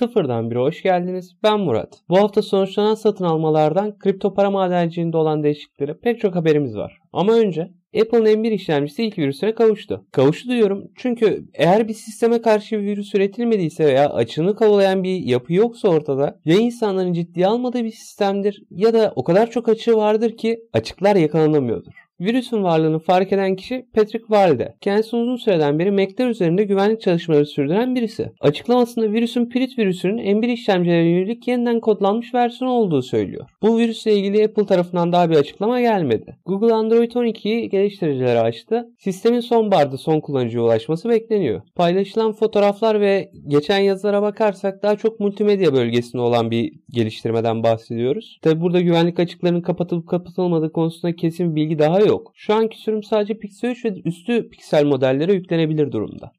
Sıfırdan bir hoş geldiniz. Ben Murat. Bu hafta sonuçlanan satın almalardan kripto para madenciliğinde olan değişikliklere pek çok haberimiz var. Ama önce Apple'ın M1 işlemcisi ilk virüsüne kavuştu. Kavuştu diyorum çünkü eğer bir sisteme karşı bir virüs üretilmediyse veya açığını kovalayan bir yapı yoksa ortada ya insanların ciddiye almadığı bir sistemdir ya da o kadar çok açığı vardır ki açıklar yakalanamıyordur. Virüsün varlığını fark eden kişi Patrick Valde. Kendisi uzun süreden beri Mac'ler üzerinde güvenlik çalışmaları sürdüren birisi. Açıklamasında virüsün Pirit virüsünün M1 işlemcilerine yönelik yeniden kodlanmış versiyon olduğu söylüyor. Bu virüsle ilgili Apple tarafından daha bir açıklama gelmedi. Google Android 12'yi geliştiricilere açtı. Sistemin sonbaharda son kullanıcıya ulaşması bekleniyor. Paylaşılan fotoğraflar ve geçen yazılara bakarsak daha çok multimedya bölgesinde olan bir geliştirmeden bahsediyoruz. Tabi burada güvenlik açıklarının kapatılıp kapatılmadığı konusunda kesin bilgi daha yok yok. Şu anki sürüm sadece Pixel 3 ve üstü piksel modellere yüklenebilir durumda.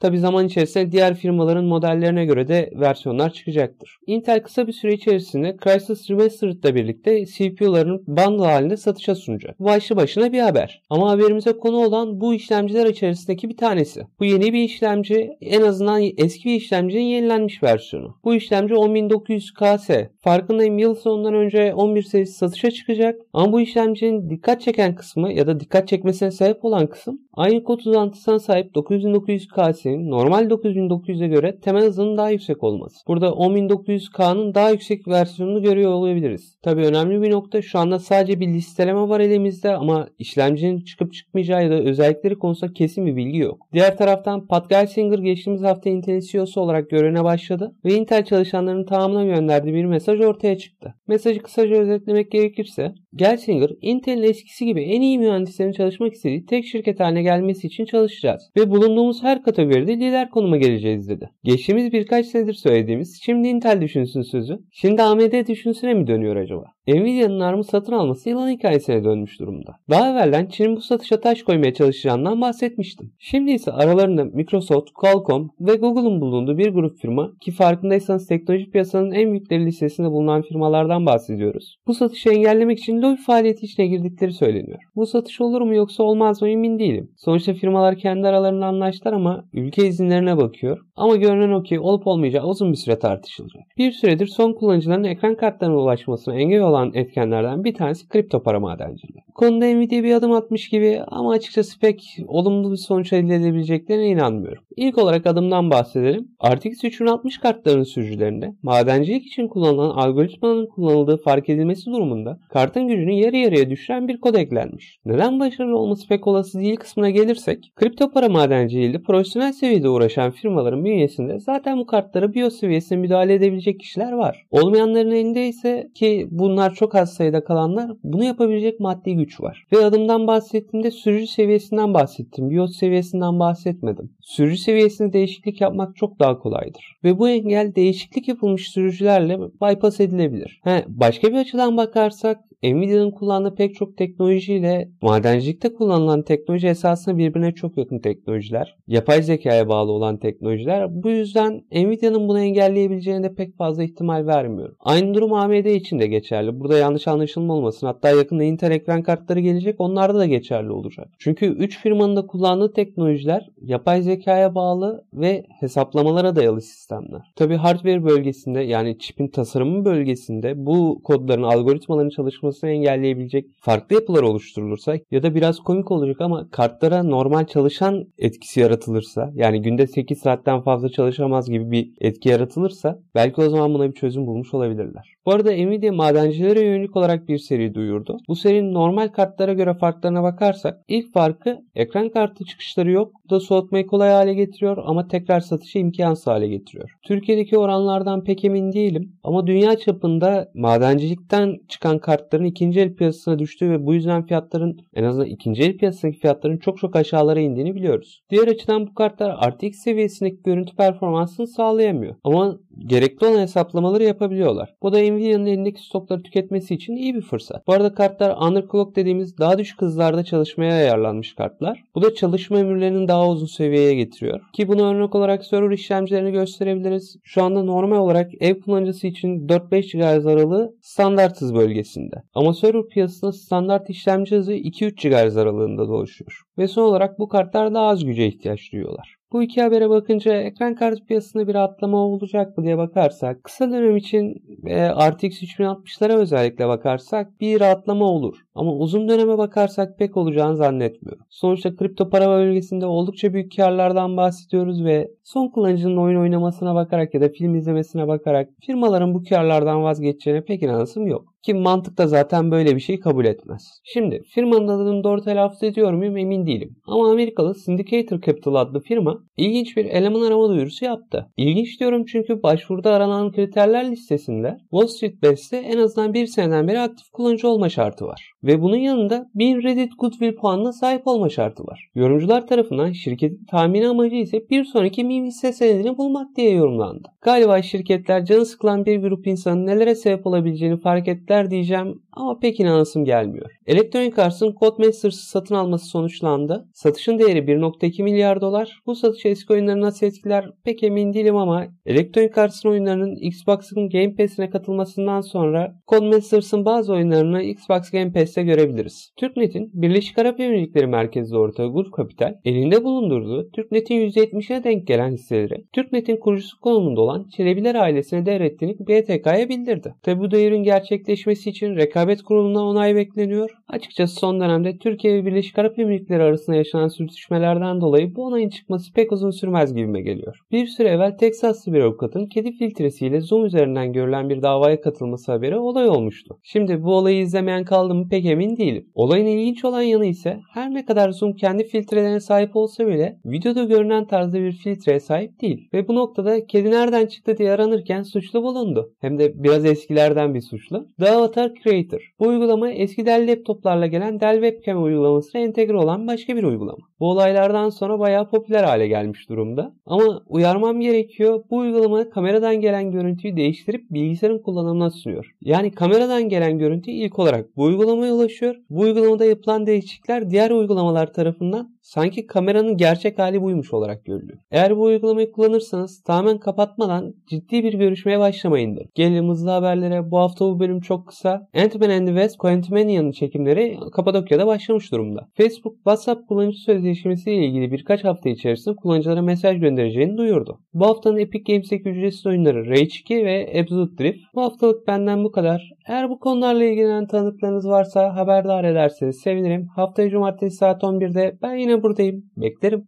Tabi zaman içerisinde diğer firmaların modellerine göre de versiyonlar çıkacaktır. Intel kısa bir süre içerisinde Crysis Remastered ile birlikte CPU'larını bundle halinde satışa sunacak. Başlı başına bir haber. Ama haberimize konu olan bu işlemciler içerisindeki bir tanesi. Bu yeni bir işlemci en azından eski bir işlemcinin yenilenmiş versiyonu. Bu işlemci 10900KS. Farkındayım yıl sonundan önce 11 serisi satışa çıkacak. Ama bu işlemcinin dikkat çeken kısmı ya da dikkat çekmesine sebep olan kısım aynı kod uzantısına sahip 9900KS serisinin normal 9900'e göre temel hızının daha yüksek olması. Burada 10900K'nın daha yüksek versiyonunu görüyor olabiliriz. Tabi önemli bir nokta şu anda sadece bir listeleme var elimizde ama işlemcinin çıkıp çıkmayacağı ya da özellikleri konusunda kesin bir bilgi yok. Diğer taraftan Pat Gelsinger geçtiğimiz hafta Intel CEO'su olarak görevine başladı ve Intel çalışanlarının tamamına gönderdiği bir mesaj ortaya çıktı. Mesajı kısaca özetlemek gerekirse Gelsinger, Intel'in eskisi gibi en iyi mühendislerin çalışmak istediği tek şirket haline gelmesi için çalışacağız ve bulunduğumuz her kategori kategoride lider konuma geleceğiz dedi. Geçtiğimiz birkaç senedir söylediğimiz şimdi Intel düşünsün sözü şimdi AMD düşünsüne mi dönüyor acaba? Nvidia'nın ARM'ı satın alması yılan hikayesine dönmüş durumda. Daha evvelden Çin'in bu satışa taş koymaya çalışacağından bahsetmiştim. Şimdi ise aralarında Microsoft, Qualcomm ve Google'un bulunduğu bir grup firma ki farkındaysanız teknoloji piyasanın en büyükleri listesinde bulunan firmalardan bahsediyoruz. Bu satışı engellemek için lobi faaliyeti içine girdikleri söyleniyor. Bu satış olur mu yoksa olmaz mı emin değilim. Sonuçta firmalar kendi aralarında anlaştılar ama ülke izinlerine bakıyor. Ama görünen o ki olup olmayacağı uzun bir süre tartışılacak. Bir süredir son kullanıcıların ekran kartlarına ulaşmasına engel olan etkenlerden bir tanesi kripto para madenciliği. Konuda Nvidia bir adım atmış gibi ama açıkçası pek olumlu bir sonuç elde edebileceklerine inanmıyorum. İlk olarak adımdan bahsedelim. RTX 3060 kartlarının sürücülerinde madencilik için kullanılan algoritmanın kullanıldığı fark edilmesi durumunda kartın gücünü yarı yarıya düşüren bir kod eklenmiş. Neden başarılı olması pek olası değil kısmına gelirsek kripto para madenciliğiyle profesyonel seviyede uğraşan firmaların bünyesinde zaten bu kartlara BIOS seviyesine müdahale edebilecek kişiler var. Olmayanların elinde ise ki bunlar çok az sayıda kalanlar bunu yapabilecek maddi güç var. Ve adımdan bahsettiğimde sürücü seviyesinden bahsettim. BIOS seviyesinden bahsetmedim. Sürücü seviyesinde değişiklik yapmak çok daha kolaydır. Ve bu engel değişiklik yapılmış sürücülerle bypass edilebilir. He, başka bir açıdan bakarsak Nvidia'nın kullandığı pek çok teknolojiyle madencilikte kullanılan teknoloji esasında birbirine çok yakın teknolojiler. Yapay zekaya bağlı olan teknolojiler. Bu yüzden Nvidia'nın bunu engelleyebileceğine de pek fazla ihtimal vermiyorum. Aynı durum AMD için de geçerli. Burada yanlış anlaşılma olmasın. Hatta yakında Intel ekran kartları gelecek. Onlarda da geçerli olacak. Çünkü 3 firmanın da kullandığı teknolojiler yapay zekaya bağlı ve hesaplamalara dayalı sistemler. Tabi hardware bölgesinde yani çipin tasarımı bölgesinde bu kodların algoritmaların çalışması çalışmasını engelleyebilecek farklı yapılar oluşturulursa ya da biraz komik olacak ama kartlara normal çalışan etkisi yaratılırsa yani günde 8 saatten fazla çalışamaz gibi bir etki yaratılırsa belki o zaman buna bir çözüm bulmuş olabilirler. Bu arada Nvidia madencilere yönelik olarak bir seri duyurdu. Bu serinin normal kartlara göre farklarına bakarsak ilk farkı ekran kartı çıkışları yok. Bu da soğutmayı kolay hale getiriyor ama tekrar satışı imkansız hale getiriyor. Türkiye'deki oranlardan pek emin değilim ama dünya çapında madencilikten çıkan kartların ikinci el piyasasına düştüğü ve bu yüzden fiyatların en azından ikinci el piyasadaki fiyatların çok çok aşağılara indiğini biliyoruz. Diğer açıdan bu kartlar RTX seviyesindeki görüntü performansını sağlayamıyor. Ama gerekli olan hesaplamaları yapabiliyorlar. Bu da Nvidia'nın elindeki stokları tüketmesi için iyi bir fırsat. Bu arada kartlar underclock dediğimiz daha düşük hızlarda çalışmaya ayarlanmış kartlar. Bu da çalışma ömürlerinin daha uzun seviyeye getiriyor. Ki bunu örnek olarak server işlemcilerini gösterebiliriz. Şu anda normal olarak ev kullanıcısı için 4-5 GHz aralığı standart hız bölgesinde. Ama server piyasasında standart işlemci hızı 2-3 GHz aralığında dolaşıyor. Ve son olarak bu kartlar daha az güce ihtiyaç duyuyorlar. Bu iki habere bakınca ekran kartı piyasasında bir atlama olacak mı diye bakarsak kısa dönem için e, RTX 3060'lara özellikle bakarsak bir atlama olur. Ama uzun döneme bakarsak pek olacağını zannetmiyorum. Sonuçta kripto para bölgesinde oldukça büyük karlardan bahsediyoruz ve son kullanıcının oyun oynamasına bakarak ya da film izlemesine bakarak firmaların bu karlardan vazgeçeceğine pek inanasım yok. Ki mantık da zaten böyle bir şey kabul etmez. Şimdi firmanın adını doğru telaffuz ediyor muyum emin değilim. Ama Amerikalı Syndicator Capital adlı firma ilginç bir eleman arama duyurusu yaptı. İlginç diyorum çünkü başvuruda aranan kriterler listesinde Wall Street Best'te en azından bir seneden beri aktif kullanıcı olma şartı var. Ve bunun yanında 1000 Reddit Goodwill puanına sahip olma şartı var. Yorumcular tarafından şirketin tahmini amacı ise bir sonraki MIM hisse senedini bulmak diye yorumlandı. Galiba şirketler canı sıkılan bir grup insanın nelere sebep olabileceğini fark ettiler diyeceğim ama pek inanasım gelmiyor. Electronic Arts'ın Codemasters'ı satın alması sonuçlandı. Satışın değeri 1.2 milyar dolar. Bu satış eski oyunları nasıl etkiler pek emin değilim ama Electronic Arts'ın oyunlarının Xbox'ın Game Pass'ine katılmasından sonra Codemasters'ın bazı oyunlarını Xbox Game Pass'te görebiliriz. TürkNet'in Birleşik Arap Emirlikleri merkezli ortağı Gulf Capital elinde bulundurduğu TürkNet'in %70'ine denk gelen hisseleri TürkNet'in kurucusu konumunda olan Çelebiler ailesine devrettiğini BTK'ya bildirdi. Tabi bu devrin gerçekleşmesi için rekabet kuruluna onay bekleniyor. Açıkçası son dönemde Türkiye ve Birleşik Arap Emirlikleri arasında yaşanan sürtüşmelerden dolayı bu onayın çıkması pek uzun sürmez gibime geliyor. Bir süre evvel Teksaslı bir avukatın kedi filtresiyle Zoom üzerinden görülen bir davaya katılması haberi olay olmuştu. Şimdi bu olayı izlemeyen kaldı mı pek emin değilim. Olayın ilginç olan yanı ise her ne kadar Zoom kendi filtrelerine sahip olsa bile videoda görünen tarzda bir filtreye sahip değil. Ve bu noktada kedi nereden çıktı diye aranırken suçlu bulundu. Hem de biraz eskilerden bir suçlu. The Avatar Creator. Bu uygulama eski Dell laptoplarla gelen Dell Webcam uygulamasına entegre olan başka bir uygulama. Bu olaylardan sonra bayağı popüler hale gelmiş durumda. Ama uyarmam gerekiyor. Bu uygulama kameradan gelen görüntüyü değiştirip bilgisayarın kullanımına sunuyor. Yani kameradan gelen görüntü ilk olarak bu uygulamaya ulaşıyor. Bu uygulamada yapılan değişiklikler diğer uygulamalar tarafından sanki kameranın gerçek hali buymuş olarak görülüyor. Eğer bu uygulamayı kullanırsanız tamamen kapatmadan ciddi bir görüşmeye başlamayındır. Gelelim hızlı haberlere. Bu hafta bu bölüm çok kısa. Ant-Man and the West Quantumania'nın çekimleri Kapadokya'da başlamış durumda. Facebook, WhatsApp kullanıcı sözleşmesi ile ilgili birkaç hafta içerisinde kullanıcılara mesaj göndereceğini duyurdu. Bu haftanın Epic Games'teki ücretsiz oyunları Rage 2 ve Absolute Drift. Bu haftalık benden bu kadar. Eğer bu konularla ilgilenen tanıklarınız varsa haberdar ederseniz sevinirim. Haftaya cumartesi saat 11'de ben yine buradayım. Beklerim.